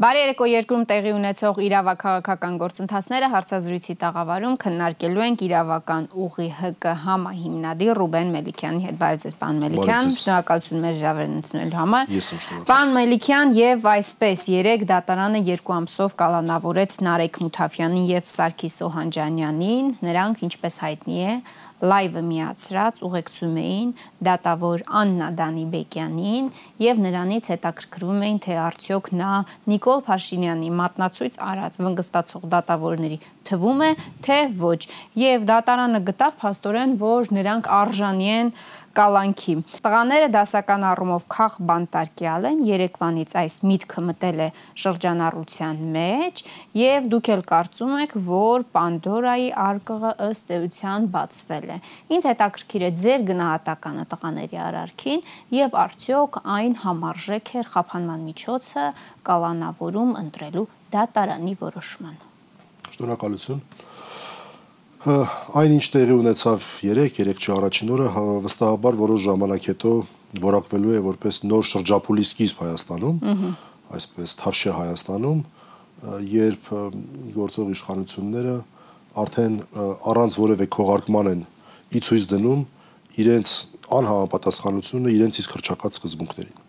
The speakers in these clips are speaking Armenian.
Բարի երեկո երկրում տեղի ունեցող իրավաքաղաքական գործընթացները հարցազրույցի տաղավարում քննարկելու ենք իրավական ուղի ՀԿ համահիմնադիր Ռուբեն Մելիքյանի հետ։ Բարև ձեզ, պարոն Մելիքյան։ Շնորհակալություն մեր հրավերն ընդունելու համար։ Ես եմ շնորհակալ։ Պարոն Մելիքյան եւ այսպես 3 դատարանը 2 ամսով կալանավորեց Նարեկ Մութաֆյանին եւ Սարգիս Սոհանջանյանին։ Նրանք, ինչպես հայտնի է, լայվը միացրած ուղեկցում էին դատավոր Աննա Դանիբեկյանին եւ նրանից հետաքրքրվում էին թե արդյոք նա Նիկոլ Փաշինյանի մատնացույց արած վնգստացող դատավորների թվում է թե ոչ եւ դատարանը գտավ փաստորեն որ նրանք արժանի են կալանքի։ Տղաները դասական առումով քաղ բանտարկյալ են, Երևանից այս միտքը մտել է շրջանառության մեջ եւ դուք էլ կարծում եք, որ Պանդորայի արկղը ըստ էության բացվել է։ Ինչ հետաքրքիր է ձեր գնահատականը տղաների արարքին եւ արդյոք այն համարժեք է խափանման միջոցը կալանավորում ընտրելու դատարանի որոշմանը։ Շնորհակալություն այն ինչ տեղի ունեցավ 3-3 չի առաջին օրը հա, վստահաբար որոշ ժամանակ հետո որակվելու է որպես նոր շրջափուլի սկիզբ Հայաստանում, այսպես Թավշյա Հայաստանում, երբ գործող իշխանությունները արդեն առանց որևէ քողարկման են ի ցույց դնում իրենց անհամապատասխանությունը իրենց իսկ հրճակած սկզբունքներին։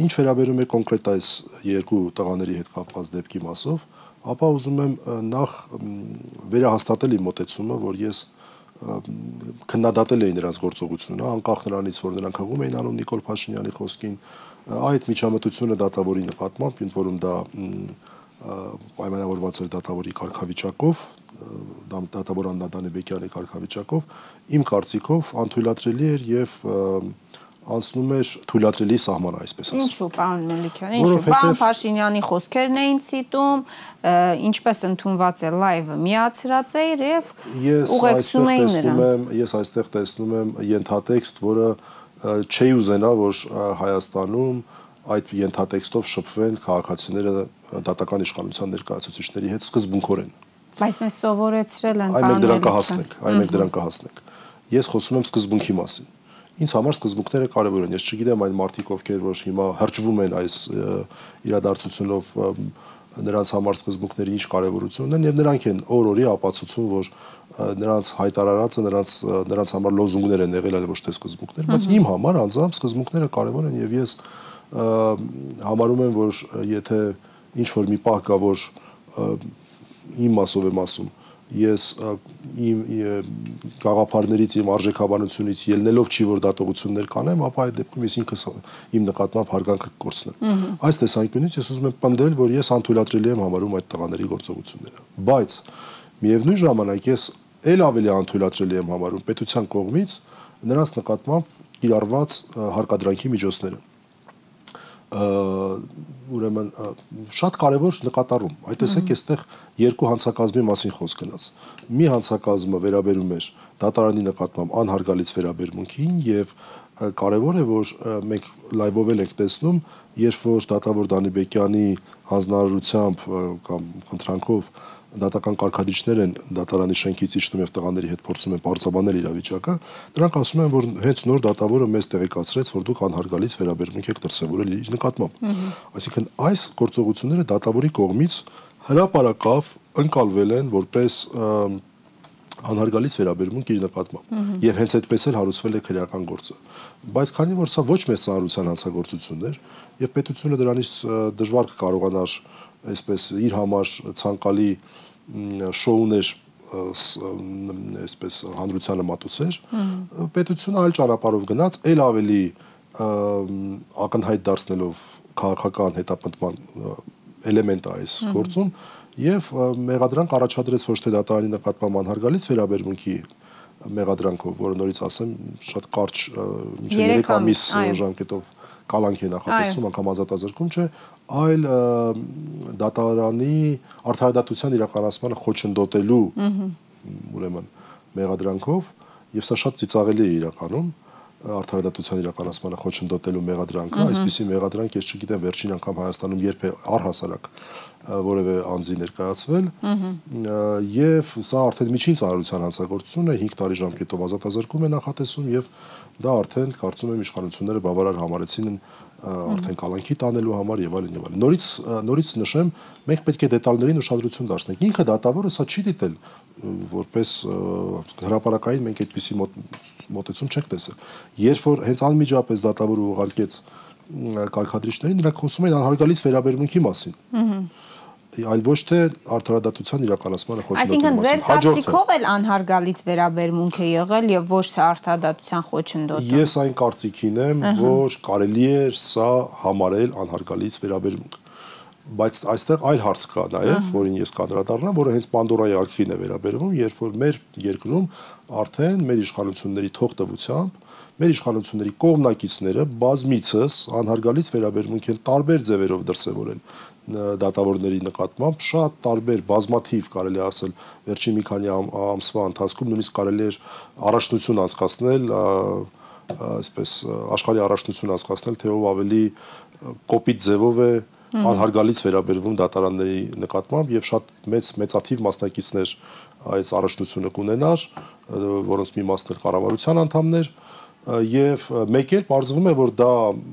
Ինչ վերաբերում է կոնկրետ այս երկու տղաների հետ կապված դեպքի մասով, ապա ուզում եմ նախ վերահաստատել իմ մտածումը, որ ես քննադատել էի նրանց գործողությունը, անկախ նրանից, որ նրանք հղում էին անում Նիկոլ Փաշինյանի խոսքին, այդ միջամտությունը դատավորի նկատմամբ, ընդ որում դա պայմանավորված էր դատավորի կարգավիճակով, դատավոր Աննա Դանեբեկյանի կարգավիճակով, իմ կարծիքով անթույլատրելի էր եւ և անցնում էր թույլատրելի սահմանը, այսպես ասած։ Ինչու, պարոն Մելիքյան, ինչու։ Պարոն Փաշինյանի խոսքերն էին ցիտում, ինչպես ընդունված է լայվը միացրած էր եւ ուղեկցում էին նրան։ Ես այստեղ տեսնում եմ ենթատեքստ, որը չի ուզենա, որ Հայաստանում այդ ենթատեքստով շփվեն քաղաքացիները դատական իշխանության ներկայացուցիչների հետ սկզբունքորեն։ Բայց մեզ սովորեցրել են Այն մենք դրան կհասնենք, այն մենք դրան կհասնենք։ Ես խոսում եմ սկզբունքի մասին ինձ համար սկզբունքները կարևոր են։ Ես չգիտեմ այն մարդիկ, ովքեր որ հիմա հրճվում են այս իրադարձությունով նրանց համար սկզբունքների ինչ կարևորություն ունեն եւ նրանք են օր-օրի ապացուցում, որ նրանց հայտարարածը նրանց նրանց համար լոզունգներ են եղել, այլ ոչ թե սկզբունքներ, բայց իմ համար անձամբ սկզբունքները կարևոր են եւ ես համարում եմ, որ եթե ինչ որ մի պահ կա, որ իմ մասով եմ ասում, ես իմ գաղափարներից իմ արժեքաբանությունից ելնելով չի որ դատողություններ կանեմ, ապա այդ դեպքում ես ինքս իմ նկատմամբ հարգանքը կորցնեմ։ Այս տեսանկյունից ես ուզում եմ պնդել, որ ես անթույլատրելի եմ համարում այդ տղաների գործողությունները։ Բայց միևնույն ժամանակ ես ել ավելի անթույլատրելի եմ համարում պետության կողմից նրանց նկատմամբ կիրառված հարկադրանքի միջոցները ուրեմն շատ կարևոր նկատառում։ Այդ տեսեք, այստեղ երկու հանցակազմի մասին խոսք գնաց։ Մի հանցակազմը վերաբերում էր դատարանի նկատմամբ անհարգալից վերաբերմունքին եւ կարևոր է որ մենք լայվով էլ ենք տեսնում, երբ որ դատավոր Դանիբեկյանի հանձնարարությամբ կամ խնդրանքով դատական կարգադրիչներ են դատարանի շենքից իջնում եւ տղաների հետ փորձում են բարձաբանել իրավիճակը, նրանք ասում են, որ հենց նոր դատավորը մեզ տեղեկացրեց, որ դուք անհարգալից վերաբերմունք եք դրսևորել իր նկատմամբ։ Այսինքն այս գործողությունները դատավորի կողմից հրաապարակավ ընկալվել են որպես անհարգալից վերաբերմունք իր նկատմամբ եւ հենց այդպես էլ հարուցվել է քրեական գործը բայց քանի որ սա ոչ մեծ սահարության հանցագործություններ եւ պետությունը դրանից դժվար կկարողանար այսպես իր համար ցանկալի շոուներ այսպես հանրությանը մատուցեր պետությունը այլ ճանապարհով գնաց ել ավելի ակնհայտ դարձնելով քաղաքական հետապնդման էլեմենտ է այս գործում եւ մեղադրանք առաջադրեց ոչ թե դատարանի նկատմամբ անհարգալից վերաբերմունքի մեղադրանքով, որը նորից ասեմ, շատ կարճ մինչև 3 ամիս ժամկետով կալանք է նախատեսում, անգամ ազատազրկում չէ, այլ դատարանի արդարադատության իրականացմանը խոչընդոտելու ուրեմն մեղադրանքով եւ սա շատ ծիծաղելի է իրականում արդարադատության իրականացմանը խոչընդոտելու մեղադրանքը, այսպիսի մեղադրանք ես չգիտեմ վերջին անգամ Հայաստանում երբ է առհասարակ որևէ անձի ներկայացվել եւ սա արդեն միջին ծառայության հանցագործություն է 5 տարի ժամկետով ազատազրկում է նախատեսում եւ դա արդեն կարծում եմ իշխանությունները բավարար համարեցին արդեն կալանքի տանելու համար եւ այլն եւ այլն։ Նորից նորից նշեմ, մենք պետք է դետալներին ուշադրություն դարձնենք։ Ինքը դատավորը սա չի դիտել որպես հրաապարակային մենք այդպիսի մոտեցում չենք տեսել։ Երբ որ հենց անմիջապես դատավորը ուղարկեց կարգադրիչներին, նրանք խոսում էին անհարգալից վերաբերմունքի մասին։ Ահա այլ ոչ թե արդարադատության իրականացմանը խոչընդոտի մասին։ Այսինքն ձեր կարծիքով էլ անհարգալից վերաբերմունք է եղել եւ ոչ թե արդարադատության խոչընդոտը։ Ես այն կարծիքին եմ, որ կարելի է սա համարել անհարգալից վերաբերմունք բայց այստեղ այլ հարց կա նաև, որին ես կանդրադառնամ, որը հենց Պանդորայի արքին է վերաբերվում, երբ որ մեր երկրում արդեն մեր իշխանությունների թողտվությամբ մեր իշխանությունների կողմնակիցները բազմիցս անհարգալից վերաբերմունք են տարբեր ձևերով դրսևորել դատավորների նկատմամբ շատ տարբեր բազմաթիվ կարելի ասել վերջին մի քանի ամսվա ընթացքում նույնիսկ կարելի էր առաջնություն անցկացնել այսպես աշխարհի առաջնություն անցկացնել թե ով ավելի կոպիտ ձևով է անհարգալից վերաբերվում դատարանների նկատմամբ եւ շատ մեծ մեծաթիվ մասնակիցներ այս առաջնությունը կունենար որոնց մի մասն էլ կառավարության անդամներ եւ մեկ էլ բարձվում է որ դա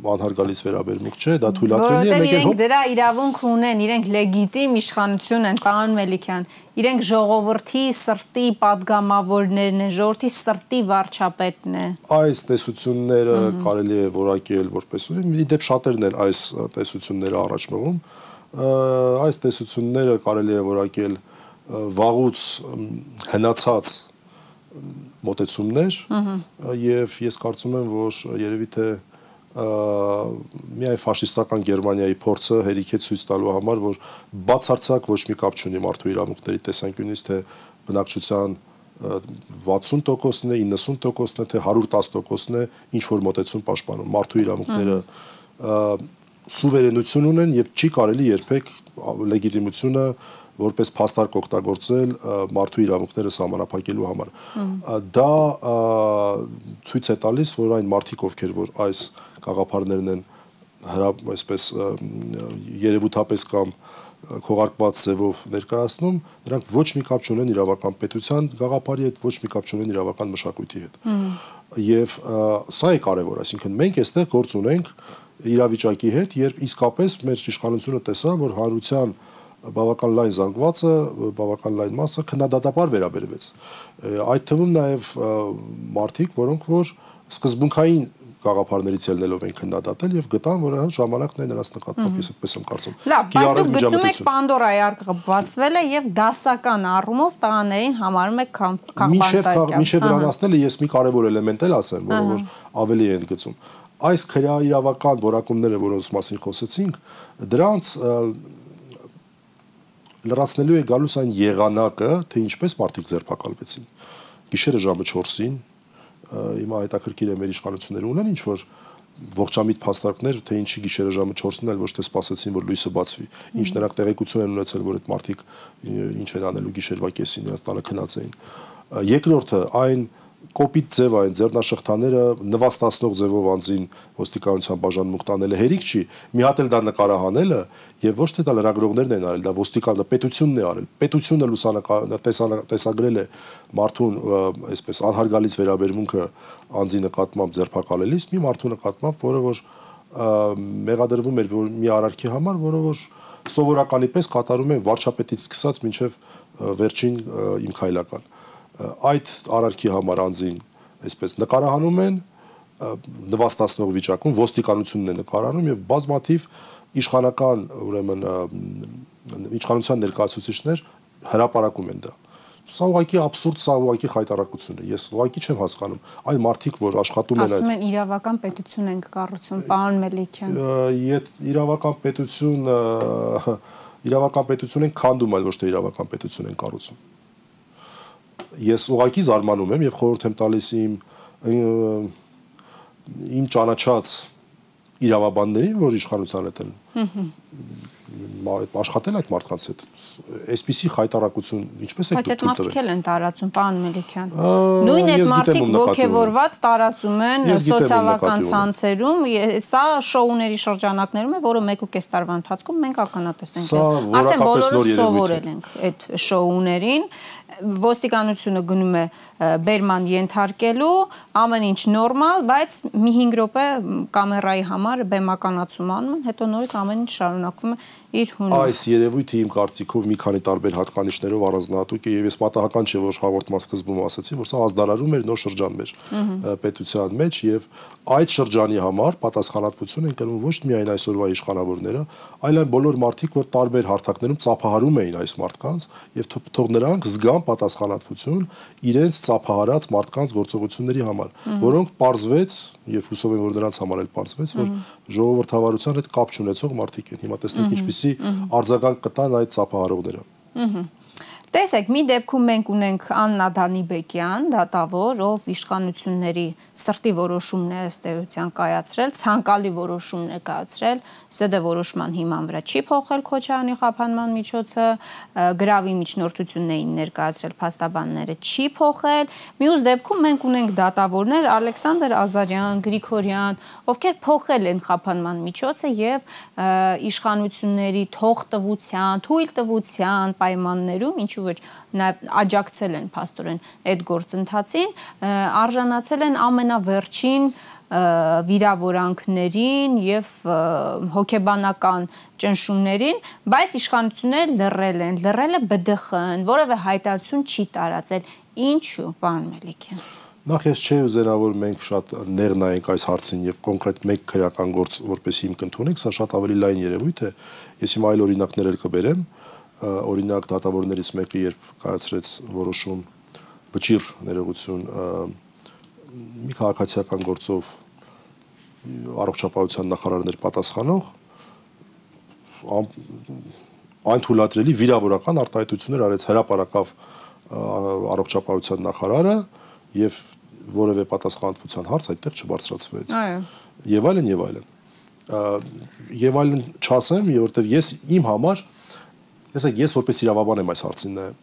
անհարգալից վերաբերմունք չէ, դա թույլատրելի է, մեկ էլ հոբ դրա իրավունք ունեն, իրենք լեգիտիմ իշխանություն են, պարոն Մելիքյան։ Իրենք ժողովրդի սրտի падգամավորներն են, ժողովրդի սրտի վարչապետն է։ Այս տեսությունները կարելի է որակել որպես ու դեպ շատերն են այս տեսությունները առաջ մղում։ Այս տեսությունները կարելի է որակել վաղուց հնացած մոտեցումներ եւ ես կարծում եմ, որ երևի թե միայն ֆաշիստական Գերմանիայի փորձը հերիք է ցույց տալու համար, որ բացարձակ ոչ մի կապ չունի մարդու իրավունքների տեսանկյունից, թե բնակչության 60%-ն է, 90%-ն է, թե 110%-ն է ինչ որ մոտեցում պաշտպանում։ Մարդու իրավունքները սուվերենություն ունեն եւ չի կարելի երբեք լեգիտիմությունը որպես փաստարկ օգտագործել մարդու իրավունքները սահմանափակելու համար։ Դա ցույց է տալիս, որ այն մարդիկ, ովքեր որ այս գաղափարներն են հրա այսպես երևութապես կամ քողարկված ձևով ներկայացնում, նրանք ոչ մի կապ չունեն իրավական պետության գաղափարի հետ, ոչ մի կապ չունեն իրավական մշակույթի հետ։ Եվ սա է կարևոր, այսինքն մենք այստեղ գործ ունենք իրավիճակի հետ, երբ իսկապես մեր իշխանությունը տեսա, որ հարության բավական լայն զանգվածը, բավական լայն մասը քննադատաբար վերաբերվեց։ Այդ թվում նաև մարդիկ, որոնք որ սկզբունքային գաղափարներից ելնելով են քննադատել եւ գտան, որ այն ժամանակն է նրանց նկատմամբ ես այդպես եմ կարծում։ Լավ, բայց դուք գտնում եք Պանդորայի արկղը բացվել է եւ դասական առումով տղաներին համարում եք քաղաքապետարան։ Միշև դրան ասնելը ես մի կարևոր էլեմենտ էլ ասեմ, որը որ ավելի է ընդգծում այս քրեաիրավական որակումները, որոնց մասին խոսեցինք, դրանց լրացնելու է գալուս այն եղանակը, թե ինչպես մարդիկ ձերբակալվեցին։ Գիշերը ժամը 4-ին հիմա հետաքրքիր է մեր իշխանությունները ունեն ինչ որ ողջամիտ փաստարկներ, թե ինչի գիշերը ժամը 4-ին էլ ոչ թե սպասեցին, որ լույսը բացվի։ Ինչ նրանք տեղեկություն են ունեցել, որ այդ մարդիկ ինչ են անելու գիշերվա կեսին, նրանց տանը քնած էին։ Երկրորդը այն կոպիտ ձև այն ձեռնաշխտաները նվաստացնող ձևով անձին ոստիկանության բաժանմունք տանելը հերիք չի մի հատ էլ դա նկարահանելը եւ ոչ թե դա լրագրողներն են արել դա ոստիկանը պետությունն է արել պետությունը տեսագրել է մարդուն այսպես անհարգալից վերաբերմունքը անձի նկատմամբ ձերբակալելիս մի մարդու նկատմամբ որը որ մեղադրվում էր որ մի արարքի համար որը որ սովորականի պես կատարում են վարչապետից սկսած մինչև վերջին իմ քայլական այդ արարքի համար անձին այսպես նկարահանում են նվաստացնող վիճակում ոստիկանությունն է նկարանում եւ բազմաթիվ իշխանական ուրեմն իշխանության ներկայացուցիչներ հրաապարակում են դա սա ուղղակի абսուրդ, սա ուղղակի խայտարակություն է։ Ես ուղղակի չեմ հասկանում այն մարդիկ, որ աշխատում են այդ Ասում են իրավական պետություն ենք կառուցում, պարոն Մելիքյան։ Իդ իրավական պետություն իրավական պետություն են քանդում, այլ ոչ թե իրավական պետություն են կառուցում ես ուղակի զարմանում եմ եւ խորհուրդ եմ տալիս իմ իմ ճանաչած իրավաբաններին, որ իշխանության հետ են աշխատել այդ մարդկանց հետ այսպիսի խայտարակություն ինչպես է դուք տվել։ Բայց այդ մարդիկ էլ են տարածում, պարոն Մելիքյան։ Նույն այդ մարդիկ ողջևորված տարածում են սոցիալական ցանցերում, սա շոուների շրջանակներում է, որը 1.5 տարվա ընթացքում մենք ականատես ենք։ Արդեն բոլորը սովորել ենք այդ շոուներին ոստիկանությունը գնում է բերման ենթարկելու, ամեն ինչ նորմալ, բայց մի 5 րոպե կամերայի համար բեմականացում անում են, հետո նորից ամեն ինչ շարունակվում է իր հունով։ Այս երևույթը իմ կարծիքով մի քանի տարբեր հատկանիշներով առանձնահատուկ է եւ ես պատահական չէ որ հաղորդման սկզբում ասացի, որ սա ազդարարում էր նոր շրջան մեր պետության մեջ եւ այդ շրջանի համար պատասխանատվություն են կրում ոչ միայն այսօրվա իշխանավորները, այլ այն բոլոր մարդիկ, որ տարբեր հարթակներում ծափահարում էին այս մարդկանց եւ թող նրանք զգան պատասխանատվություն իրենց ծափահարած մարդկանց գործողությունների համար, որոնք parzvեց եւ հուսով եմ որ նրանց համար էլ parzvեց, որ ժողովրդավարության հետ կապ չունեցող մարդիկ են։ Հիմա տեսնենք ինչպիսի արձագանք կտան այդ ծափահարողները։ Ահա Տեսեք, մի դեպքում մենք ունենք Աննա Դանիբեկյան, դատավոր, ով իշխանությունների սրտի որոշումն է ըստ էության կայացրել, ցանկալի որոշումն է կայացրել, ՍԴ որոշման հիման վրա չի փոխել Քոչարյանի խափանման միջոցը, գրավի միջնորդությունն էին ներկայացրել փաստաբանները, չի փոխել։ Մյուս դեպքում մենք ունենք դատավորներ Ալեքսանդր Ազարյան, Գրիգորյան, ովքեր փոխել են խափանման միջոցը եւ իշխանությունների թողտվության, թույլտվության պայմաններում, ինչու նաև աջակցել են աստորեն այդ գործընթացին, արժանացել են ամենավերջին վիրավորանքներին եւ հոգեբանական ճնշումներին, բայց իշխանությունները լռել են, լռել է ԲԴԽ-ն, որևէ հայտարարություն չի տարածել։ Ինչու, պարոն Մելիքյան։ Նախ ես չէի ուզենա որ մենք շատ ներ նայենք այս հարցին եւ կոնկրետ մեկ քրեական գործ որպես հիմք ընդունենք, սա շատ ավելի լայն երևույթ է։ Ես հիմա այլ օրինակներ էլ կբերեմ, օրինակ դատավորներից մեկը երբ կայացրեց որոշում վճիր ներողություն մի քաղաքացիական գործով առողջապահության նախարարներ պատասխանող այն թույլատրելի վիրավորական արտահայտություններ արեց հրաապարակավ առողջապահության նախարարը եւ որևէ պատասխանատվության հարց այդտեղ չբարձրացվեց։ Այո։ Եվ այլն եւ այլն։ Եվ այլն չասեմ, որովհետեւ ես իմ համար Տեսեք, ես որպես իրավաբան եմ այս հարցին նայում։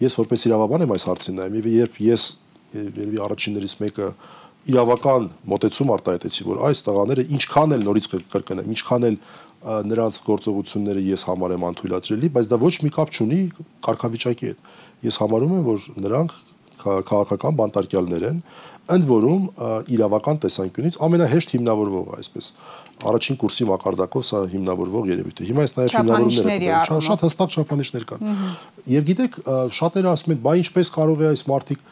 Ես որպես իրավաբան եմ այս հարցին նայում, եւ երբ ես երևի առաջիններից մեկը իրավական մոտեցում արտահայտեցի, որ այս տղաները ինչքան էլ նորից կրկնեմ, ինչքան էլ նրանց գործողությունները ես համարեմ անթույլատրելի, բայց դա ոչ մի կապ չունի կարգավիճակի հետ։ Ես համարում եմ, որ նրանք քաղաքական բանտարկյալներ են, ընդ որում իրավական տեսանկյունից ամենահեշտ հիմնավորվողը, այսպես առաջին կուրսի մակարդակով սա հիմնավորվող երևույթ է։ Հիմա այս նաև հիմնավորումները կան, շատ հստակ չափանիշներ կան։ Եվ գիտեք, շատերը ասում են, «Բայ ինչպես կարող է այս մարդիկ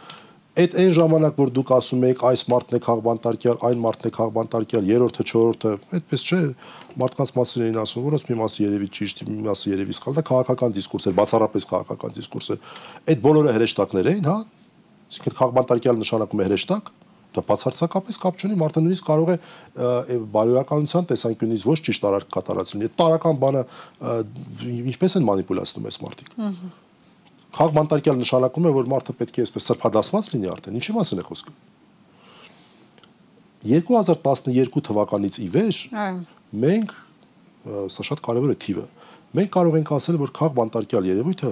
այդ այն ժամանակ որ դուք ասում եք այս մարդն է քաղբանտարկյալ, այն մարդն է քաղբանտարկյալ, երրորդը, չորրորդը, այդպես չէ, մարդկանց մասին էին ասում, որոնց մի մասը երևի ճիշտ, մի մասը երևի սխալ, դա քաղաքական դիսկուրս էր, բացառապես քաղաքական դիսկուրս էր։ Այդ բոլորը հրեշտակներ էին, հա։ Իսկ քաղբանտարկյալ նշանակում է հրեշտակ, Դա բացարձակապես կապ չունի, մարդը նույնիսկ կարող է բարոյականության տեսանկյունից ոչ ճիշտ արարք կատարածել։ Այդ տարական բանը ինչպես են մանիպուլացնում այս մարդիկ։ Խաղ մանտարկյալ նշանակում է, որ մարդը պետք է այսպես սրբադասված լինի արդեն։ Ինչի մասին է խոսքը։ 2012 թվականից ի վեր մենք սա շատ կարևոր է թիվը մենք կարող ենք ասել, որ քաղ բանտարկյալ երևույթը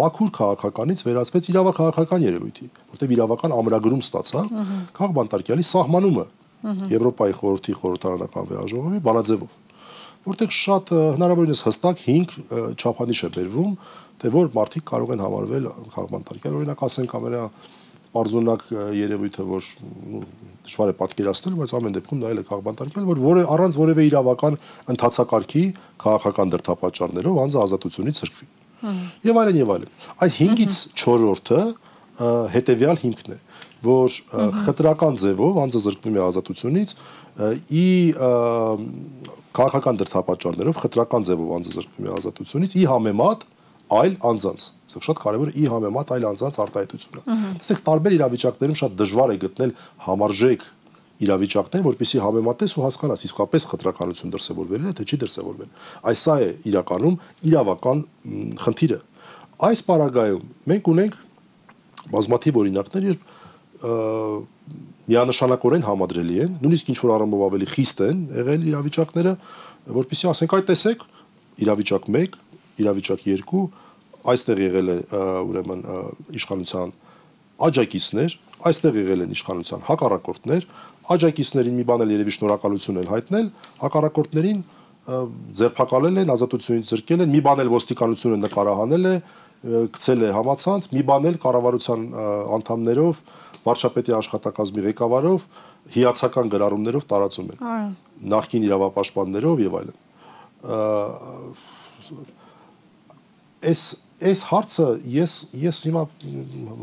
մաքուր քաղաքականից վերածվեց իրավաքաղաքական երևույթի, որտեղ իրավական ամրագրում ստացա քաղ բանտարկյալի սահմանումը Եվրոպայի խորհրդի խորհրդարանական վեաժողովի բանաձևով, որտեղ շատ հնարավորինս հստակ 5 չափանիշ է բերվում, թե որ մարդիկ կարող են համարվել քաղ բանտարկյալ, օրինակ ասենք ամենա պարզունակ երևույթը, որ դժվար է պատկերացնել, բայց ամեն դեպքում դա էլ է քաղբանտարկել, որ որը առանց որևէ իրավական ընթացակարգի քաղաքական դրդապատճառներով անձը ազատությունից ցրկվի։ Եվ այլն եւ այլն։ Այդ 5-ից 4-րդը հետեւյալ հիմքն է, որ խտրական ձևով անձը զրկվում է ազատությունից ի քաղաքական դրդապատճառներով խտրական ձևով անձը զրկվում է ազատությունից ի համեմատ այլ անձանց Սա շատ կարևոր է ի համեմատ այլ անձանց արտահայտությունը։ Տեսեք, տարբեր իրավիճակներում շատ դժվար է գտնել համարժեք իրավիճակներ, որպեսզի համեմատես ու հասկանաս իսկապես խտրականություն դրսևորվել է, թե չի դրսևորվել։ Այս սա է իրականում իրավական խնդիրը։ Այս պարագայում մենք ունենք բազմաթիվ օրինակներ, երբ միանշանակորեն համադրելի են, նույնիսկ ինչ որ առումով ավելի խիստ են եղել իրավիճակները, որpիսի ասենք, այ տեսեք, իրավիճակ 1, իրավիճակ 2, այստեղ եղել է ուրեմն իշխանության աջակիցներ, այստեղ եղել են իշխանության հակառակորդներ, աջակիցներին մի բան էլ երևի շնորհակալություն են հայտնել, հակառակորդներին ձերբակալել են, ազատությունից զրկել են, մի բան էլ ոստիկանությունը նկարահանել է, գցել է համացանց, մի բան էլ կառավարության անդամներով, վարչապետի աշխատակազմի ղեկավարով հիացական գրառումներով տարածում են։ Նախկին իրավապաշտպաններով եւ այլն։ Այս այս հարցը ես ես հիմա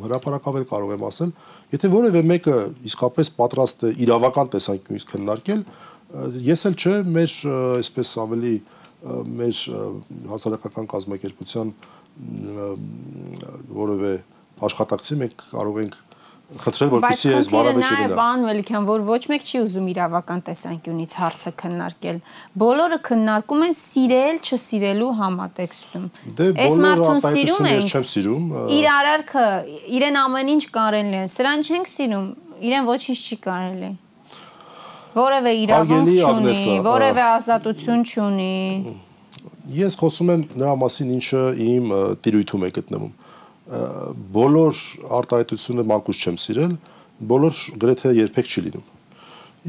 հրաապարակավել կարող եմ ասել, եթե որևէ մեկը իսկապես պատրաստ է իրավական տեսանկյունից քննարկել, ես էլ չէ մեր այսպես ավելի մեր հասարակական կազմակերպության որևէ աշխատակցի մենք կարող ենք խնդրել որպեսզի այս բարավեճը գնա։ Բայց բան Մելիքյան, որ ոչ մեկ չի ուզում իրավական տեսանկյունից հարցը քննարկել։ Բոլորը քննարկում են սիրել, չսիրելու համատեքստում։ Դե բոլորը սիրում են, չեմ սիրում։ Իր արարքը, իրեն ամեն ինչ կարելի է։ Սրան չենք սիրում, իրեն ոչինչ չի կարելի։ Որևէ իրավունք չունի, որևէ ազատություն չունի։ Ես խոսում եմ նրա մասին, ինչը իմ տիրույթում է գտնվում բոլոր արտահայտությունը մանկուց չեմ սիրել, բոլոր գրեթե երբեք չի լինում։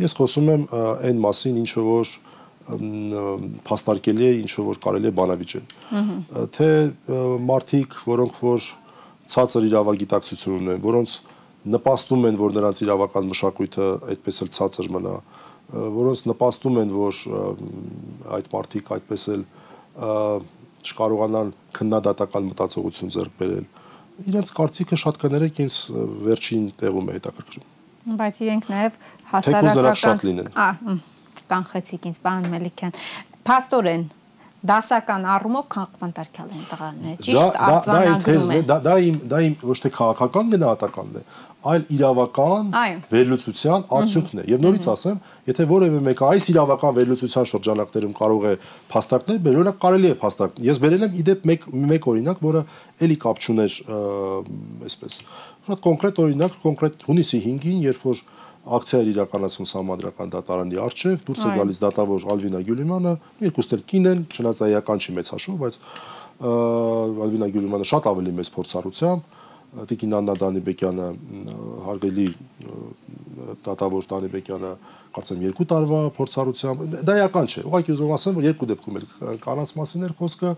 Ես խոսում եմ այն մասին, ինչը որ փաստարկելի է, ինչը որ կարելի է բանավիճել։ Թե մարդիկ, որոնք որ ցածր իրավագիտակցություն ունեն, որոնց նպաստում են, որ նրանց իրավական մշակույթը այդպես էլ ցածր մնա, որոնց նպաստում են, որ այդ մարդիկ այդպես էլ չկարողանան քննադատական մտածողություն ձեռք բերել, իրենց կարծիքը շատ կներեք ինձ վերջին տեղում է հետաքրքրում։ Բայց իրենք նաև հասարակական շատ լինեն։ Ահա, կանխեցիք ինձ, պարոն Մելիքյան։ Փաստորեն դասական առումով քաղաքական տարկյալ են տղաները։ Ճիշտ արձանագրում է։ Դա դա իմ դա իմ ոչ թե քաղաքական գնահատականն է, այլ իրավական վերլուծության արդյունքն է։ Եվ նորից ասեմ, եթե որևէ մեկը այս իրավական վերլուծության շրջանակներում կարող է փաստարկներ բերել, օրինակ կարելի է փաստարկ։ Ես բերել եմ իդեպ մեկ մեկ օրինակ, որը էլի կապ չուներ, այսպես։ Շատ կոնկրետ օրինակ, կոնկրետ հունիսի 5-ին, երբ որ ակցիա էր իրականացվում համադրական դատարանի արչև, դուրս է գալիս դատավոր Ալվինա Գյուլիմանը, երկուսն էլ կին են, չնայած այական չի մեծ հաշվով, բայց Ալվինա Գյուլիմանը շատ ավելի մեծ փորձառությամբ Տիկին Աննա Դանիբեկյանը հարգելի դատավոր Դանիբեկյանը կարծեմ 2 տարվա փորձառությամբ դա էական չէ ուղղակի ուզում ասեմ որ երկու դեպքում էլ կանանց մասին էր խոսքը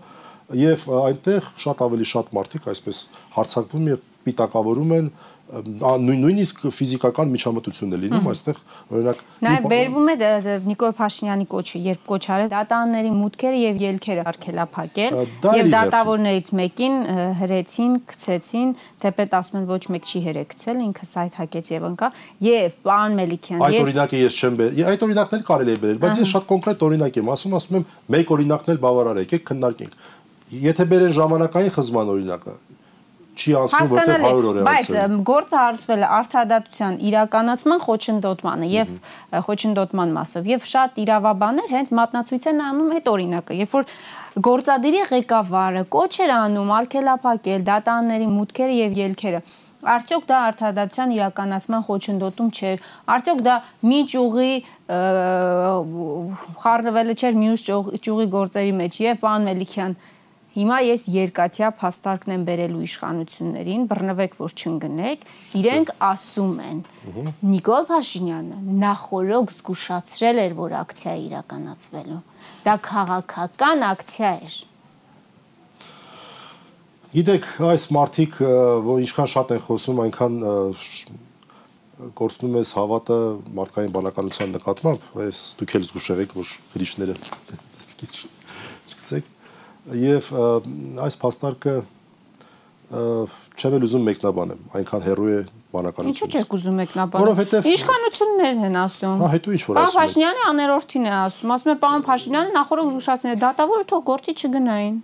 եւ այնտեղ շատ ավելի շատ մարդիկ այսպես հարցակվում եւ պիտակավորում են նույնիսկ ֆիզիկական միջամտություն է լինում այստեղ օրինակ Նաև բերվում է Նիկոլ Փաշինյանի կոչը երբ կոչ արել դատաների մուտքերը եւ ելքերը արկելափակել եւ դատավորներից մեկին հրեցին, գցեցին, թեպետ ասում են ոչ մեկ չի հերեկցել, ինքը սայթ հակեց եւ ընկա եւ պարոն Մելիքյան ես Այդ օրինակը ես չեմ բերել։ Այդ օրինակներ կարելի է բերել, բայց ես շատ կոնկրետ օրինակ եմ ասում, ասում եմ մեկ օրինակն էլ բավարար է, եկեք քննարկենք։ Եթե բերեն ժամանակային խզման օրինակը, չի անցնում որտեղ 100 օր է անցել։ Բայց գործը հարցվել է արդարադատության իրականացման խոչընդոտմանը եւ խոչընդոտման մասով եւ շատ իրավաբաններ հենց մատնացույց են անում այդ օրինակը, երբ որ գործադիրի ղեկավարը կոչ էր անում արկելափակել դատաների մուտքերը եւ ելքերը Արդյոք դա արդարադատության իրականացման խոչընդոտում չէր։ Արդյոք դա մի ճյուղի խառնվելը չէր մյուս ճյուղի գործերի մեջ եւ պարոն Մելիքյան Հիմա ես երկաթյա փաստարկն եմ բերելու իշխանություններին, բռնվեք որ չընկնեք, իրենք ասում են։ Նիկոլ Փաշինյանը նախորոք զգուշացրել էր, որ ակցիա իրականացվելու։ Դա քաղաքական ակցիա էր։ Գիտեք, այս մարտիկ, որ ինչքան շատ են խոսում, այնքան կորցնում ես հավատը մարդկային բանականության նկատմամբ, այս դուք էլ զգուշ եղեք, որ գրիչները չգցեք եւ այս փաստարկը չեմ էլ ուզում մեկնաբանեմ, այնքան հերոյ է բանականությունը։ Ինչու՞ չեք ուզում մեկնաբանել։ Որովհետեւ իշխանություններն են ասում։ Հա, հետո ինչ որ ասում։ Պարոն Փաշինյանը աներորթին է ասում, ասում է պարոն Փաշինյանը նախորդ զուշացնել է դատավորը թող գործի չգնային։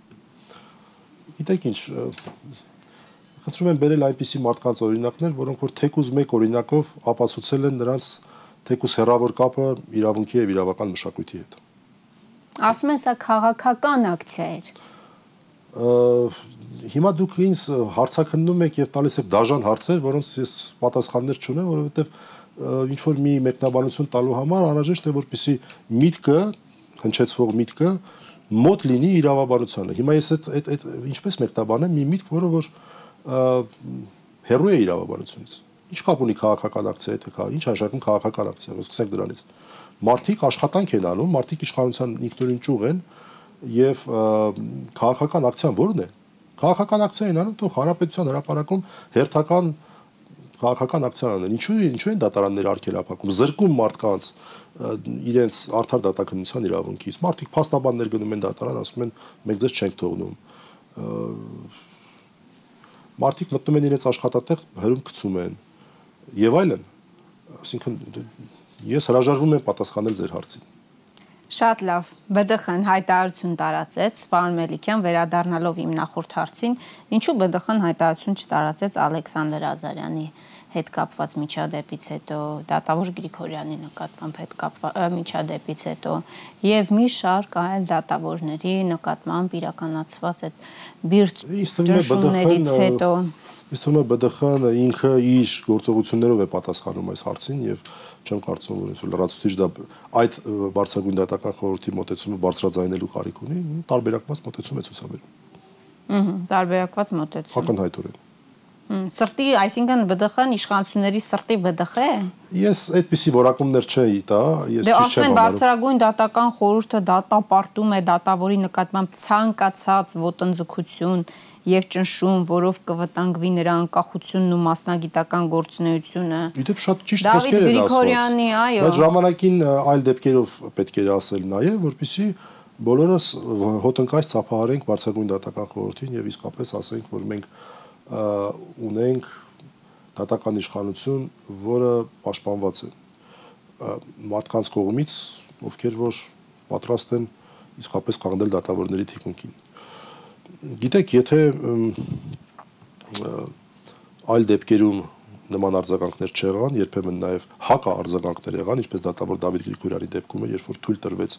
Գիտեք ինչ, խնդրում եմ բերել այնպիսի մարդկանց օրինակներ, որոնք որ թեկուզ մեկ օրինակով ապացուցել են նրանց թեկուզ հերավոր կապը իրավունքի եւ իրավական մշակույթի հետ։ Ասում են սա քաղաքական ակցիա էր։ Հիմա դուք ինձ հարցակննում եք եւ տալիս եք դաժան հարցեր, որոնց ես պատասխաններ չունեմ, որովհետեւ ինչ որ մի մեկնաբանություն տալու համար անհրաժեշտ է որպեսի միտքը, հնչեցվող միտքը մոտ լինի իրավաբանությանը։ Հիմա ես այդ այդ այդ ինչպես մեկնաբանեմ մի միտք, որը որ հերոյ է իրավաբանությունից։ Ինչ կապ ունի քաղաքական ակցիա, թե քա, ինչ հաշակում քաղաքական ակցիա, սկսենք դրանից։ Մարտիկ աշխատանք են անում, մարտիկ իշխանության ինքնուրույն ճյուղ են եւ քաղաքական ակցիան ո՞րն է։ Քաղաքական ակցիա են անում, թող հանրապետության հրապարակում հերթական քաղաքական ակցիաներ են։ Ինչու ինչու են դատարաններ արգելափակում, զրկում մարդկանց իրենց արդար դատականության իրավունքից։ Մարդիկ փաստաբաններ գնում են դատարան, ասում են մենք ձեզ չենք թողնում մարդիկ մտնում են իրենց աշխատատեղ, հրում գցում են եւ այլն։ Այսինքն ես հրաժարվում եմ պատասխանել ձեր հարցին։ Շատ լավ։ ԲԴԽ-ն հայտարարություն տարածեց, պարոն Մելիքյան, վերադառնալով իմ նախորդ հարցին, ինչու ԲԴԽ-ն հայտարարություն չտարածեց Ալեքսանդր Ազարյանի հետ կապված միջադեպից հետո, Դատավոր Գրիգորյանի նկատմամբ հետ կապված միջադեպից հետո եւ մի շարք այլ դատավորների նկատմամբ իրականացված այդ բիրտ ճնշումներից հետո Իսկ թվում է ԲԴԽ-ն ինքը իր գործողություններով է պատասխանում այս հարցին եւ չեմ կարծում որ լրացուցիչ դա այդ բարձրագույն դատական խորհրդի մոտեցումը բարձրաձայնելու կարիք ունի, տարբերակված մոտեցում է ցուցաբերում։ Ահա, տարբերակված մոտեցում։ Ակնհայտորեն։ Սրտի, այսինքն ԲԴԽ-ն իշխանությունների սրտի ԲԴԽ է։ Ես այդպիսի որակումներ չէի տա, ես ճիշտ չեմ ասում։ Դե բարձրագույն դատական խորհուրդը դատապարտում է դատավորի նկատմամբ ցանկացած ոտնձգություն եւ ճնշում, որով կվտանգվի նրա անկախությունն ու մասնագիտական գործունեությունը։ Իդեպ շատ ճիշտ խոսքեր են ասված։ Դավիթ Գրիգորյանի, այո։ Բայց ժամանակին այլ դեպքերով պետք էր ասել նաեւ, որpիսի բոլորս հոտնկայց ծափահարենք բարձրագույն դատական խորհրդին եւ իսկապես ասենք, որ մենք ունենք դատական իշխանություն, որը պաշտպանված է մարդկանց կողմից, ովքեր որ պատրաստ են իսկապես կանգնել դատավորների թիկունքին։ Գիտեք, եթե այլ դեպքերում նման արձագանքներ չեղան, երբեմն նաև հակա արձագանքներ եղան, ինչպես դատավոր Դավիթ Գրիգորյանի դեպքում է, երբ որ թույլ տրվեց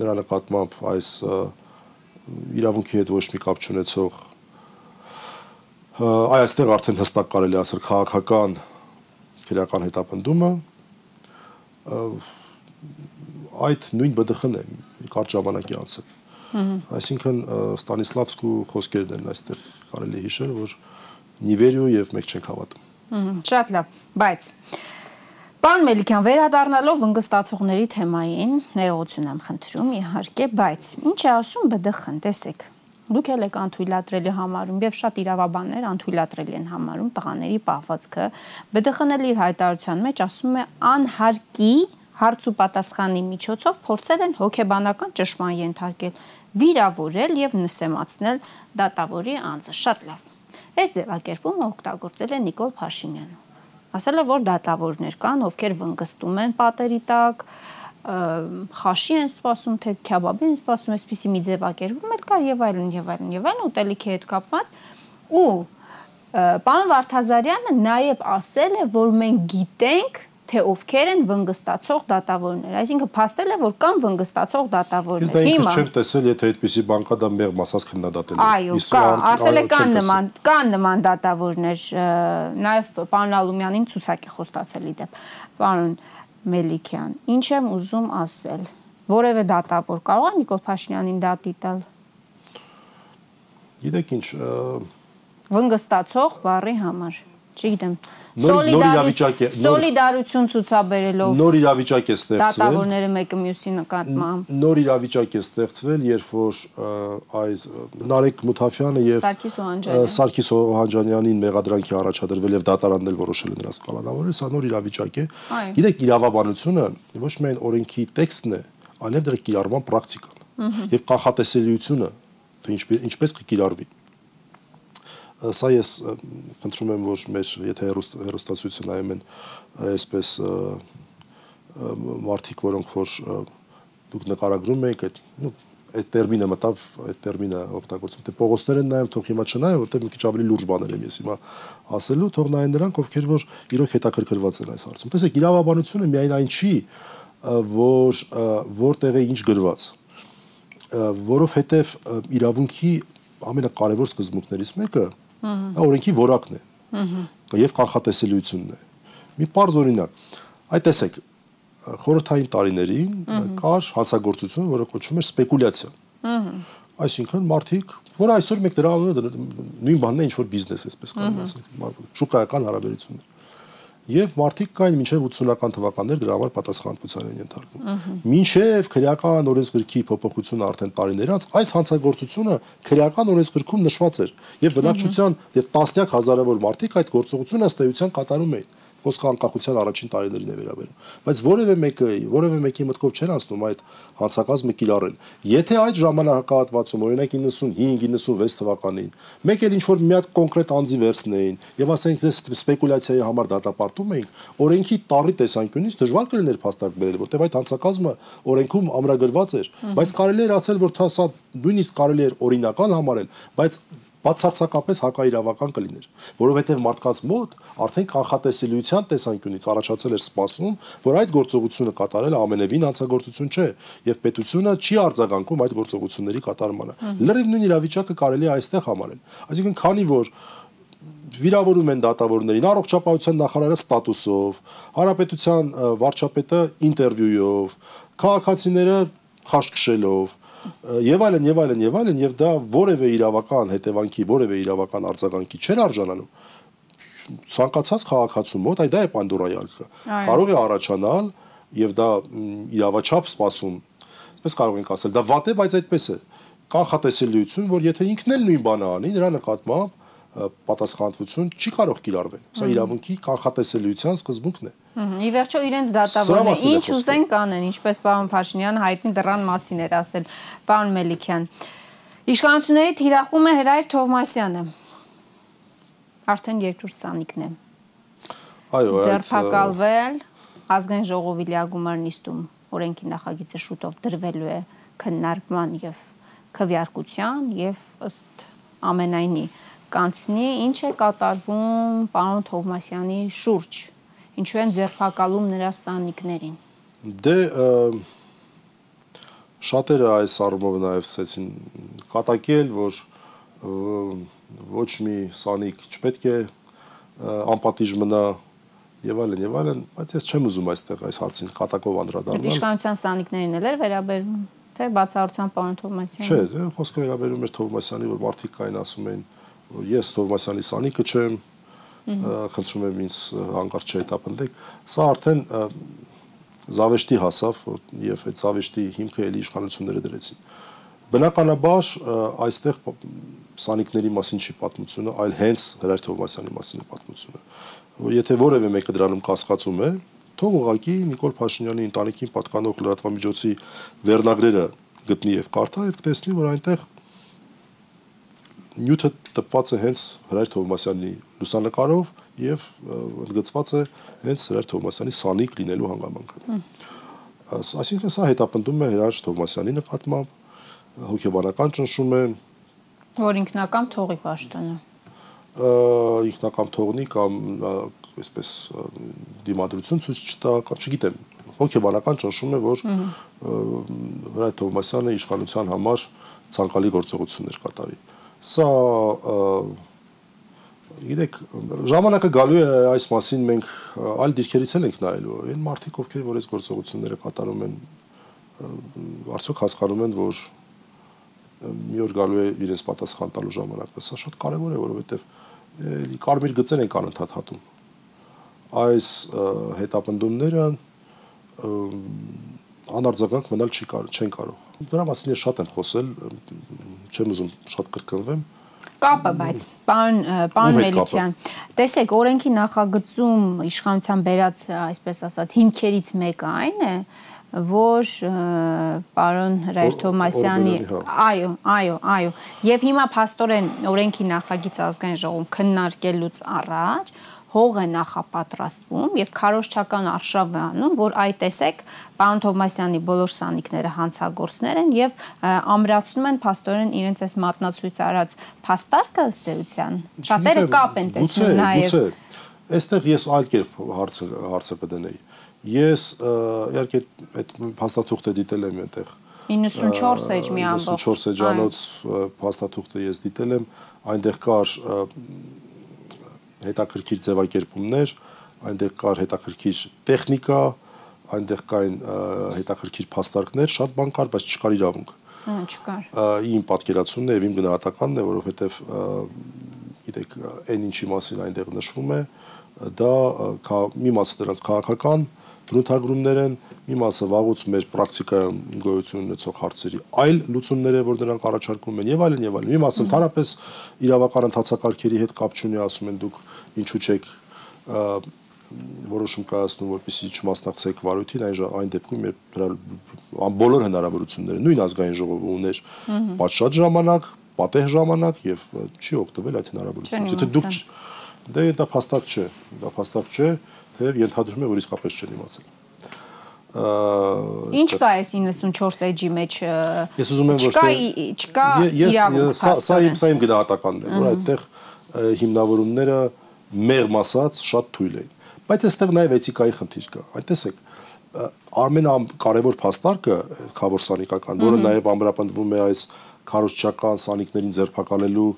նրա նկատմամբ այս իրավունքի հետ ոչ մի կապ չունեցող այ այստեղ արդեն հստակ կարելի ասել քաղաքական քրեական հետապնդումը այդ նույն ԲԴԽ-ն է կարճ ժամանակի անցել։ Այսինքն Ստանիսլավսկու խոսքերն են այստեղ կարելի հիշել, որ նիվերիո եւ մեկ չենք հավատում։ Շատ լավ, բայց Պարոն Մելիքյան, վերադառնալով ընկստացողների թեմային, ներողություն եմ խնդրում, իհարկե, բայց ինչ է ասում ԲԴԽ-ն, տեսեք դուք եք անթույլատրելի համարում եւ շատ իրավաբաններ անթույլատրելի են համարում տղաների պահվածքը ԲԴԽ-ն էլ իր հայտարարության մեջ ասում է անհարկի հարց ու պատասխանի միջոցով փորձել են հոգեբանական ճշմարան ենթարկել վիրավորել եւ նսեմացնել դատավորի անձը շատ լավ այս ձևակերպումը օգտագործել է Նիկոլ Փաշինյանը ասել է որ դատավորներ կան ովքեր վնգստում են պատերի տակ խաշի են սպասում, թե քյաբաբի են սպասում, այսպեսի մի ձևակերպում էլ կար եւ այլն եւ այլն եւ այլն ուտելիքի հետ կապված ու պարոն Վարդազարյանը նաեւ ասել է, որ մենք գիտենք թե ովքեր են վնգստացող դատավորներ։ Այսինքն փաստել է, որ կան վնգստացող դատավորներ։ Հիմա չեմ տեսել, եթե այդպեսի բան կա, դա մեղ մասած քննադատել է։ Այո, կա, ասել է կան նման, կան նման դատավորներ։ Նաև պարոն Ալումյանին ցուցակ է խոստացել իդեպ։ Պարոն Մելիքյան, ինչ եմ ուզում ասել։ Որևէ դատավոր կարող է Նիկոլ Փաշինյանին դատի տալ։ Գիտեք ինչ, վնգստացող բառի համար, չգիտեմ նոր իրավիճակ է սոլիդարություն ցուցաբերելով նոր իրավիճակ է ստեղծվել. դատավորները մեկը մյուսի նկատմամբ նոր իրավիճակ է ստեղծվել երբ որ այս Նարեկ Մութաֆյանը եւ Սարգիս Օհանջանյանին մեղադրանքի առաջադրվել եւ դատարաննել որոշել են նրանց կալանավորել սա նոր իրավիճակ է գիտեք իրավաբանությունը ոչ միայն օրենքի տեքստն է այլև դրա կիրառման պրակտիկան եւ կանխատեսելիությունը թե ինչպես կկիրառվի Սա ես խնդրում եմ, որ մեր եթե հերոստացույցը նայում են այսպես մարդիկ, որոնք որ դուք նկարագրում եք այդ նո այդ տերմինը մտավ, այդ տերմինը օգտագործում։ Դե Պողոսներ են նայում, թող հիմա չնայեն, որտեղ մի քիչ ավելի լուրջ բաներ եմ ես հիմա ասելու, թող նայեն նրանք, ովքեր որ իրոք հետաքրքրված են այս հարցում։ Տեսեք, իրավաբանությունը միայն այն չի, որ որտեղ է ինչ գրված, որովհետև իրավունքի ամենակարևոր սկզբունքներից մեկը Դա օրենքի որակն է։ Ահա։ Եվ կանխատեսելիությունն է։ Մի པարզ օրինակ։ Այդ տեսեք, խորհրդային տարիներին կար հանցագործություն, որը կոչվում էր սպեկուլյացիա։ Այսինքն մարդիկ, որ այսօր մեկ դրա անունը նույն բանն է ինչ որ բիզնես, այսպես կարող ասենք, շուկայական հարաբերություններ եւ մարդիկ կային մինչեւ 80-ական թվականներ դրա համար պատասխանատվության են ենթարկվում։ Մինչեւ քրեական օրենսգրքի փոփոխությունը արդեն տարիներ անց այս հանցագործությունը քրեական օրենսգրքում նշված էր եւ բնակչության եւ տասնյակ հազարավոր մարդիկ այդ գործողությունը ըստ էության կատարում էին խոսքը անկախության առաջին տարիներին է վերաբերում բայց որևէ մեկը որևէ մեկի մտքով չեր անցնում այդ հանցակազմը կիրառել եթե այդ ժամանակահատվածում օրինակ 95-96 թվականին մեկ էլ ինչ որ մի հատ կոնկրետ անձի վերցնեին եւ ասենք դες սպեկուլյացիայի համար դատապարտում էինք օրենքի տարի տեսանկյունից դժվար կլիներ փաստարկ բերել որտեղ այդ հանցակազմը օրենքում ամրագրված էր բայց կարելի էր ասել որ դա նույնիսկ կարելի էր օրինական համարել բայց բացարձակապես հակաիրավական կլիներ, որովհետև մարդկանց մոտ արդեն կանխատեսելիության տեսանկյունից առաջացել էր սպասում, որ այդ գործողությունը կատարելը ամենևին հանցագործություն չէ, եւ պետությունը չի արձագանքում այդ գործողությունների կատարմանը։ Լրիվ նույն իրավիճակը կարելի է այստեղ համարել։ Այսինքն, քանի որ վիրավորում են դատավորներին առողջապահության նախարարը ստատուսով, հանրապետության վարչապետը ինտերվյուով, քաղաքացիները խաշկշելով, եւ այլն եւ այլն եւ այլն եւ դա որևէ իրավական հետևանքի, որևէ իրավական արձագանքի չէր արժանանում ցանկացած քաղաքացու մոտ այ դա է պանդորայի արկղը կարող է առաջանալ եւ դա իրավաչափ սпасում այսպես կարող ենք ասել դա վատ է բայց այդպես է կանխատեսելիություն որ եթե ինքն էլ նույն բանը անի նրա նկատմամբ պատասխանատվություն չի կարող կիրառվել սա իրավունքի կանխատեսելիության սկզբունքն է Ի վերջո իրենց դատավորն է, ինչ ուզեն կանեն, ինչպես պարոն Փաշինյանը հայտնի դրան մասին էր ասել, պարոն Մելիքյան։ Իշխանությունների թիրախում է Հրայր Թովմասյանը։ Արդեն երկրորդ սանիկն է։ Այո, ձերբակալվել ազգային ժողովի լիագումար նիստում օրենքի նախագիծը շուտով դրվելու է քննարկման եւ քվեարկության եւ ըստ ամենայնի կանցնի, ինչ է կատարվում պարոն Թովմասյանի շուրջ։ Ինչու են ձերբակալում նրա սանիկներին։ Դե շատերը այս առումով նաև ասեցին կատակել, որ ոչ մի սանիկ չպետք է անպատիժ մնա եւ այլն եւ այլն, բայց ես չեմ ուզում այստեղ այս հարցին կատակով անդրադառնալ։ Իշխանության սանիկներին էլ էր վերաբերվում, թե բացառությամբ պարոն Թովմասյանը։ Չէ, դե խոսքը վերաբերում էր Թովմասյանի, որ մարդիկ կային ասում էին, ես Թովմասյանի սանիկը չեմ, խնդրում եմ ինձ հանկարծ չհետապնդեք։ Սա արդեն զավեշտի հասավ եւ այդ զավեշտի հիմքը էլի իշխանությունները դրեցին։ Բնականաբար այստեղ սանիկների մասին չի պատմությունը, այլ հենց Հրայր Թովմասյանի մասին է պատմությունը։ Եթե որևէ մեկը դրանում կասկածում է, թող ուղակի Նիկոլ Փաշինյանի ընտանիքին պատկանող լրատվամիջոցի վերնագրերը գտնի եւ կարդա եւ կտեսնի, որ այնտեղ նյութը տպված է հենց Հրայր Թովմասյանի լուսանկարով եւ ընդգծված է հենց Հրայր Թովմասյանի սանիկ լինելու հանգամանքը։ Այսինքն սա հետապնդում է Հրայր Թովմասյանի նկատմամբ հոգեբանական ճնշում է որ ինքնական թողի պաշտոնը ինքնական թողնի կամ այսպես դիմադրություն ցույց չտա կամ չգիտեմ հոգեբանական ճնշում է որ Հրայր Թովմասյանը իշխանության համար ցանկալի գործողություններ կատարի Սա գիտեք, ժամանակը գալու է այս մասին մենք այլ դիրքերից էլ ենք նայելու։ Այն մարդիկ, ովքեր որ այս գործողությունները կատարում են, արդյոք հասկանում են, որ մի օր գալու է իրենց պատասխան տալու ժամանակը։ Սա շատ կարևոր է, որովհետև կարմիր գծեր են անընդհատ հատում։ Այս հետապնդումները անարձագանք մնալ չի կարող, չեն կարող։ Դրա մասին ես շատ եմ խոսել, չեմ ուզում շատ կրկնվեմ կապը, բայց պարոն պարոն Մելիքյան, տեսեք, օրենքի նախագծում իշխանության բերած, այսպես ասած, հիմքերից մեկը այն է, որ պարոն Հրայր Թոմասյանի հա։ այո, այո, այո, եւ հիմա փաստորեն օրենքի նախագիծ ազգային ժողովում քննարկելուց առաջ հող է նախապատրաստվում եւ քարոշչական արշավ է անում, որ այ տեսեք, պարոն Թովմասյանի բոլոր սանիկները հանցագործներ են եւ ամրացնում են փաստորեն իրենց այս մատնացույց արած փաստարկը ըստ էության։ Շատերը կապ են տեսնում նաեւ։ Այստեղ ես այլ կերպ հարցը հարցը կդնեի։ Ես իհարկե այդ փաստաթուղթը դիտել եմ այնտեղ 94 էջ մի ամբողջ 94 էջանոց փաստաթուղթը ես դիտել եմ այնտեղ կար հետաքրքիր ձևակերպումներ, այնտեղ կար հետաքրքիր տեխնիկա, այնտեղ կային հետաքրքիր փաստարկներ, շատ բան կար, բայց չկար իրավունք։ Հա, չկար։ Իմ պատկերացումն է եւ իմ գնահատականն է, որովհետեւ գիտեք, այն ինչի մասին այնտեղ նշվում է, դա մի մասը դրանց քաղաքական բնութագրումներ են, մի մասը վաղուց մեր պրակտիկայում գոյություն ունեցող հարցերի այլ լուծումներ է, որ նրանք առաջարկում են եւ այլն եւ այլն։ Մի մասը ընդհանրապես իրավական ընթացակարգերի հետ կապ չունի, ասում են դուք ինչու չեք որոշում կայացնում, որպեսզի չմասնակցեք վարույթին, այն այն դեպքում երբ դրա բոլոր հնարավորությունները նույն ազգային ժողովը ուներ պատշաճ ժամանակ, պատեհ ժամանակ եւ չի օգտվել այդ հնարավորությունից։ Եթե դուք դե դա փաստակ չէ, դա փաստակ չէ, թեև ենթադրում է, որ իսկապես չեն իմացել։ Ինչ կա այս 94 էջի մեջ։ Ես ուզում եմ ոչ թե չկա իրավունք։ Սա իմ սա իմ գնահատականն է, որ այդտեղ հիմնավորումները մեղմ ասած շատ թույլ էին։ Բայց այստեղ նաև էթիկայի խնդիր կա։ Այդ տեսեք, ամենակարևոր փաստարկը խավորսանիկական, որը նաև ամրապնդվում է այս քարոզչական սանիկներին ձերբակալելու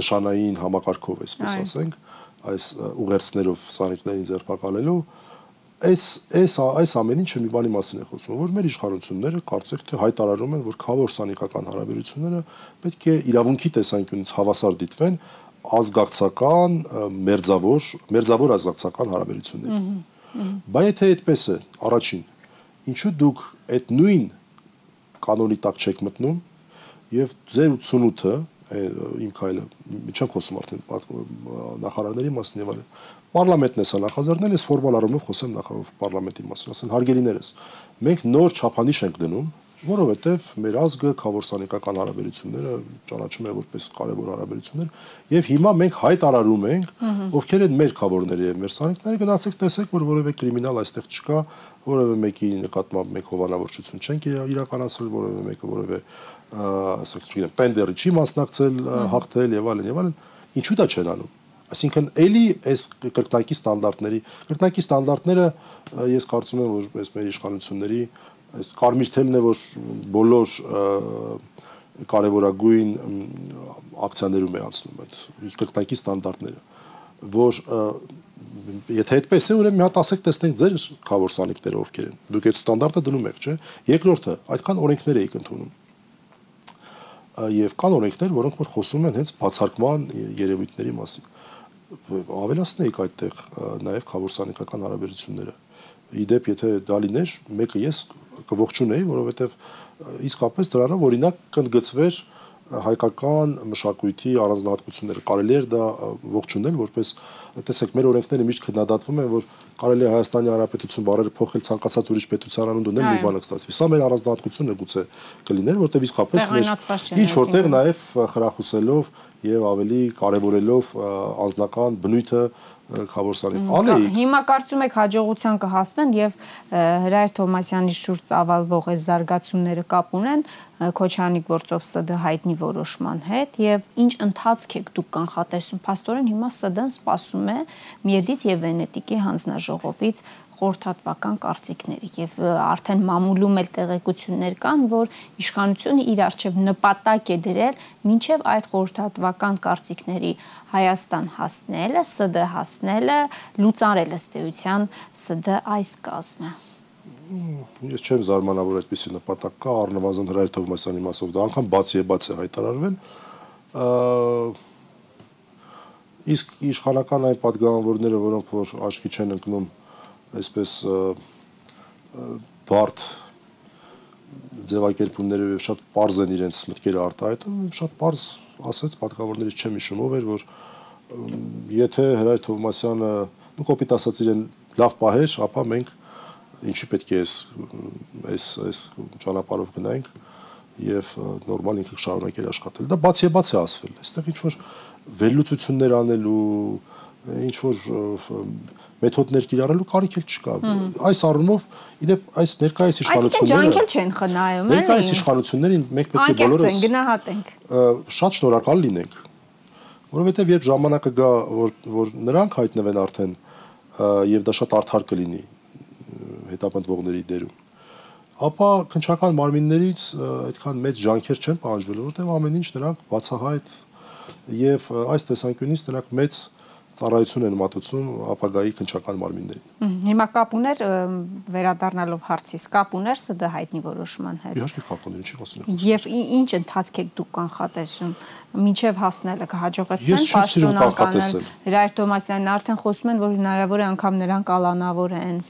նշանային համակարգով, այսպես ասենք, այս ուղերձներով սանիկներին ձերբակալելու այս այս այս ամեն ինչը մի բանի մասին է խոսում, որ մեր իշխանությունները կարծեք թե հայտարարում են, որ խավոր սանիկական հարաբերությունները պետք է իրավունքի տեսանկյունից հավասար դիտվեն ազգակցական մերձավոր մերձավոր ազգակցական հարաբերություններ։ Բայց եթե այդպես է, առաջին, ինչու դուք այդ նույն կանոնի տակ չեք մտնում եւ ձեր 88-ը իմ քայլը չեմ խոսում արդեն նախարարների մասին եւ այլն Պարլամենտն է սա նախաձեռնել, ես ֆորմալ առումով խոսեմ նախ պարլամենտի մասին, ասեն հարգելիներս։ Մենք նոր չափանիշ ենք դնում, որովհետև մեր ազգը խավորսանիկական հարաբերությունները ճանաչում է որպես կարևոր հարաբերություններ եւ հիմա մենք հայտարարում ենք ովքեր են մեր խավորները եւ մեր սանիկները գնացեք տեսեք որ որևէ կրիմինալ այստեղ չկա որևէ մեկի նկատմամբ մենք հովանավորչություն չենք իրականացրել որևէ մեկը որևէ ասենք չգիտեմ տենդերի չի մասնակցել հաղթել եւ այլն եւ այլն ինչու դա չեն անում Այսինքն էլի այս կրկնակի ստանդարտների, կրկնակի ստանդարտները ես կարծում եմ, որ այս մեր իշխանությունների այս կարմիր թելն է, որ բոլոր կարևորագույն ակցիաներում է անցնում այդ կրկնակի ստանդարտները, որ եթե այդպես է, ուրեմն մի հատ ասեք տեսնենք ձեր խավորսանիկները ովքեր են։ Դուք այդ ստանդարտը դնում եք, չէ՞։ Երկրորդը, այդքան օրենքներ եք ընդունում եւ կան օրենքներ, որոնք որ խոսում են հենց բացարկման երևույթների մասին ավելացնեիք այդտեղ նաև խավորսանիկական հարաբերությունները։ Իդեպ եթե դա լիներ, մեկը ես կողջունեի, որովհետև իսկապես դրանով օրինակ կընդգծվեր հայկական մշակույթի առանձնահատկությունները։ Կարելի էր դա ողջունել որպես տեսեք, մեր օրենքները միշտ քննադատվում են, որ կարելի է Հայաստանի Հանրապետություն բարերը փոխել ցանկացած ուրիշ պետության անուն դնել մի բանը կստացվի։ Սա մեր առանձնահատկությունն է գուցե կլիներ, որտեղ իսկապես մեր ինչ որտեղ նաև խրախուսելով եւ ավելի կարեւորելով անձնական բնույթը Խավորսարին։ Անեի։ Հիմա կարծում եք հաջողության կհասնեն եւ Հրայր Թոմասյանի շուրջ ծավալվող այս զարգացումները կապ ունեն Քոչանի գործով ՍԴ հայտնի որոշման հետ եւ ինչ ընթացք եք դուք կանխատեսում։ Փաստորեն հիմա ՍԴ-ն սպասում է Միեդից եւ Վենետիկի հանձնաժողովից խորհրդատվական կարծիքների եւ արդեն մամուլում էլ տեղեկություններ կան, որ իշխանությունը իր արժեվ նպատակ է դրել մինչեւ այդ խորհրդատվական կարծիքների Հայաստան հասնելը, ՍԴ հասնելը, լուծարել ըստ էության ՍԴ այս կազմը ես չեմ զարմանա, որ այդպիսի նպատակ կա, առնվազն հրայր Թովմասյանի մասով դա անգամ բացի է բաց է հայտարարվել։ Իսկ իշխանական այն падգամավորները, որոնք որ աչքի չեն ընկնում այսպես բարդ ձևակերպումներով եւ շատ པարզ են իրենց մտքերը արտահայտում, շատ པարզ ասեց падգամավորներից չեմ հիշում ով էր, որ եթե հրայր Թովմասյանը, ну կոպիտ ասած իրեն լավ պահեր, ապա մենք ինչի պետք է այս այս այս ճանապարհով գնայինք եւ նորմալ ինքը շարունակել աշխատել։ Դա բացի է բաց է ասվել։ Այստեղ ինչ որ վերլուծություններ անելու, ինչ որ մեթոդներ կիրառելու կարիք էլ չկա։ Այս առումով իդեպ այս ներկայիս իշխանությունները Այսինքն ջանքել չեն խնայում, էլի։ Ներկայիս իշխանություններին մենք պետք է բոլորս գնահատենք։ Շատ շնորհակալ լինենք, որովհետև երբ ժամանակը գա, որ որ նրանք հայտնվեն արդեն եւ դա շատ արդար կլինի հետապնդվողների դերում ապա քնչական մարմիններից այդքան մեծ ջանքեր չեն պահանջվել, որովհետև ամեն ինչ նրանք բացահայտ եւ այս տեսանկյունից նրանք մեծ ծառայություն են մատուցում ապագայի քնչական մարմիններին։ Հիմա կապ ուներ վերադառնալով հարցից, կապ ուներ ՍԴ հայտնի որոշման հետ։ Իհարկե կապ ուներ, ինչի խոսում եք։ Եվ ինչ ընթացք եք դուք կանխատեսում, մինչև հասնելը կհաջողեցնեն պաշտոնականել։ Հրայր Թոմասյանն արդեն խոսում են, որ հնարավոր է անգամ նրան կալանավոր են։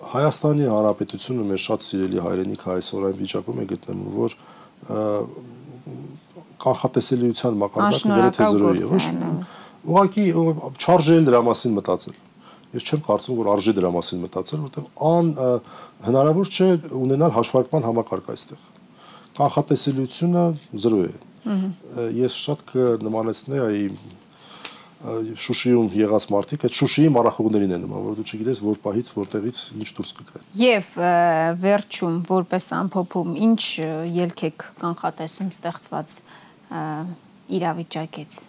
Հայաստանի Հանրապետությունը մեր շատ սիրելի հայրենիքը այսօր այն վիճակում է գտնվում, որ կանխատեսելիության մակարդակը գրեթե 0 է, ոչ ուղղակի չարժե դրա մասին մտածել։ Ես չեմ կարծում, որ արժե դրա մասին մտածել, որովհետև ան հնարավոր չէ ունենալ հաշվարկման համակարգ այստեղ։ Կանխատեսելիությունը 0 է։ Ես շատ կնմանեցնեի Շուշիում եղած մարդիկ այդ Շուշիի մարախուղներին են նման, որ դու չգիտես որ պահից որտեղից ինչ դուրս կգա։ Եվ վերջում որպես ամփոփում ինչ ելք եք կանխատեսում ստեղծված իրավիճակից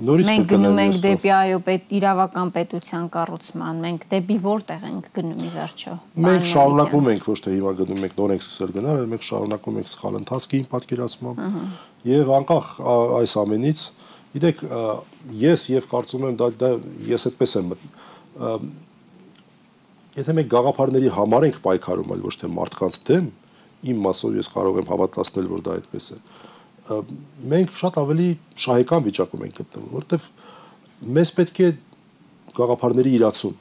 նորից մենք գնում ենք դեպի այո պետ իրավական պետության կառուցման մենք դեպի որտեղ ենք գնում ի վերջո մենք շարունակում ենք ոչ թե հիմա գնում ենք նոր ենք սկսել գնալ այլ մենք շարունակում ենք սխալ ընթացքի պատկերացմամբ եւ անկախ այս ամենից գիտեք ես եւ կարծում եմ դա դա ես այդպես եմ եթե մենք գաղափարների համար ենք պայքարում այլ ոչ թե մարդկանց դեմ իմ մասով ես կարող եմ հավատացնել որ դա այդպես է մենք շատ ավելի շահեկան վիճակում ենք գտնվում, որտեվ մեզ պետք է գաղափարների իրացում։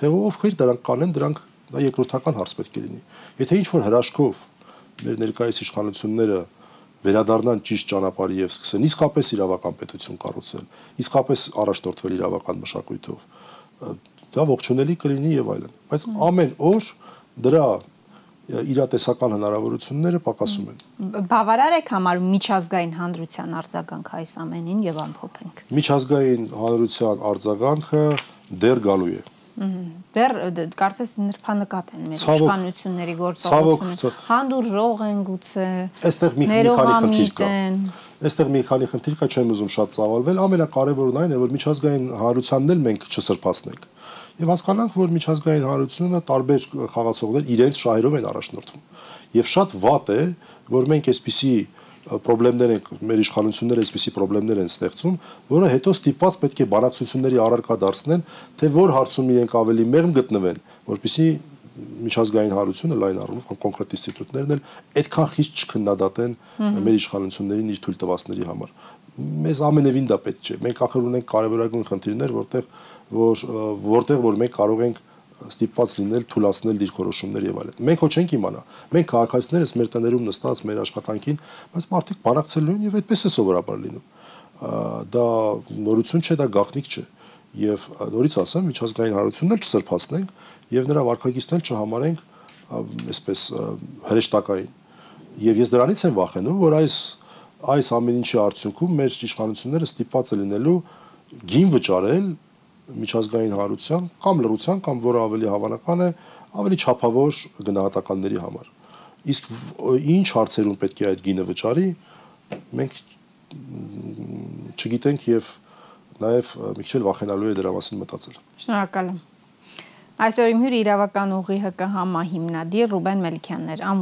Թե ովքեր դրանք կանեն, դրանք դա երկրորդական հարց պետք է լինի։ Եթե ինչ որ հրաշքով մեր ներկայիս իշխանությունները վերադառնան ճիշտ ճանապարհի եւ սկսեն իսկապես իրավական պետություն կառուցել, իսկապես առաջնորդվել իրավական մշակույթով, դա ողջունելի կլինի եւ այլն։ Բայց ամեն օր դրա իրատեսական հնարավորությունները պակասում են։ Բավարար եք համարում միջազգային հանրության արձագանք այս ամենին եւ ամփոփենք։ Միջազգային հանրության արձագանքը դեռ գալու է։ Դեռ կարծես նրբանկատ են մեր իշխանությունների գործողությունը։ Հանդուրժող են գուցե։ Այստեղ մի քանի խնդիր կա։ Այստեղ մի քանի խնդիր կա, չեմ ուզում շատ ծավալվել։ Ամենակարևորն այն է, որ միջազգային հանրությանն էլ մենք չսրբացնենք եւ հասկանանք, որ միջազգային հանրությունը տարբեր խաղացողներ իրենց շահերով են առաջնորդվում։ Եվ շատ վատ է, որ մենք այսպիսի խնդիրներ են մեր իշխանությունները այսպիսի խնդիրներ են ստեղծում, որը հետո ստիպված պետք է բանակցությունների առարկա դարձնեն, թե որ հարցում իրենք ավելի մեղմ գտնվեն, որpիսի միջազգային հարությունը լայն առումով կամ կոնկրետ ինստիտուտներն էլ այդքան խիստ չքննադատեն մեր իշխանություններին իր թույլ տվածների համար։ Մեզ ամենևին դա պետք չէ։ Մենք ախր ունենք կարևորագույն խնդիրներ, որտեղ որ որտեղ որ մենք կարող ենք ստիպված լինել թույլատրել դիրքորոշումներ եւ այլն։ Մենք ոչ չենք իմանա։ Մենք քաղաքացիներս մեր տներում նստած մեր աշխատանքին, բայց մարդիկ բանակցելու են եւ այդպես է սովորաբար լինում։ Դա նորություն չէ, դա գաղտնիք չէ։ Եվ նորից ասեմ, միջազգային հարությունն էլ չսրբացնենք եւ նրա վարկագիծն էլ չհամարենք այսպես հրեշտակային։ Եվ ես դրանից եմ վախենում, որ այս այս ամեն ինչի արդյունքում մեր իշխանությունները ստիպված է լինելու գին վճարել միջազգային հարության կամ լրության կամ որը ավելի հավանական է ավելի չափավոր գնահատականների համար իսկ ինչ հարցերում պետք է այդ գինը վճարի մենք չգիտենք եւ նաեւ մի քիչ վախենալու է դրա մասին մտածել շնորհակալ եմ այսօր իմ հյուրը իրավական ուղի ՀԿ համահիմնադիր Ռուբեն Մելիքյանն էր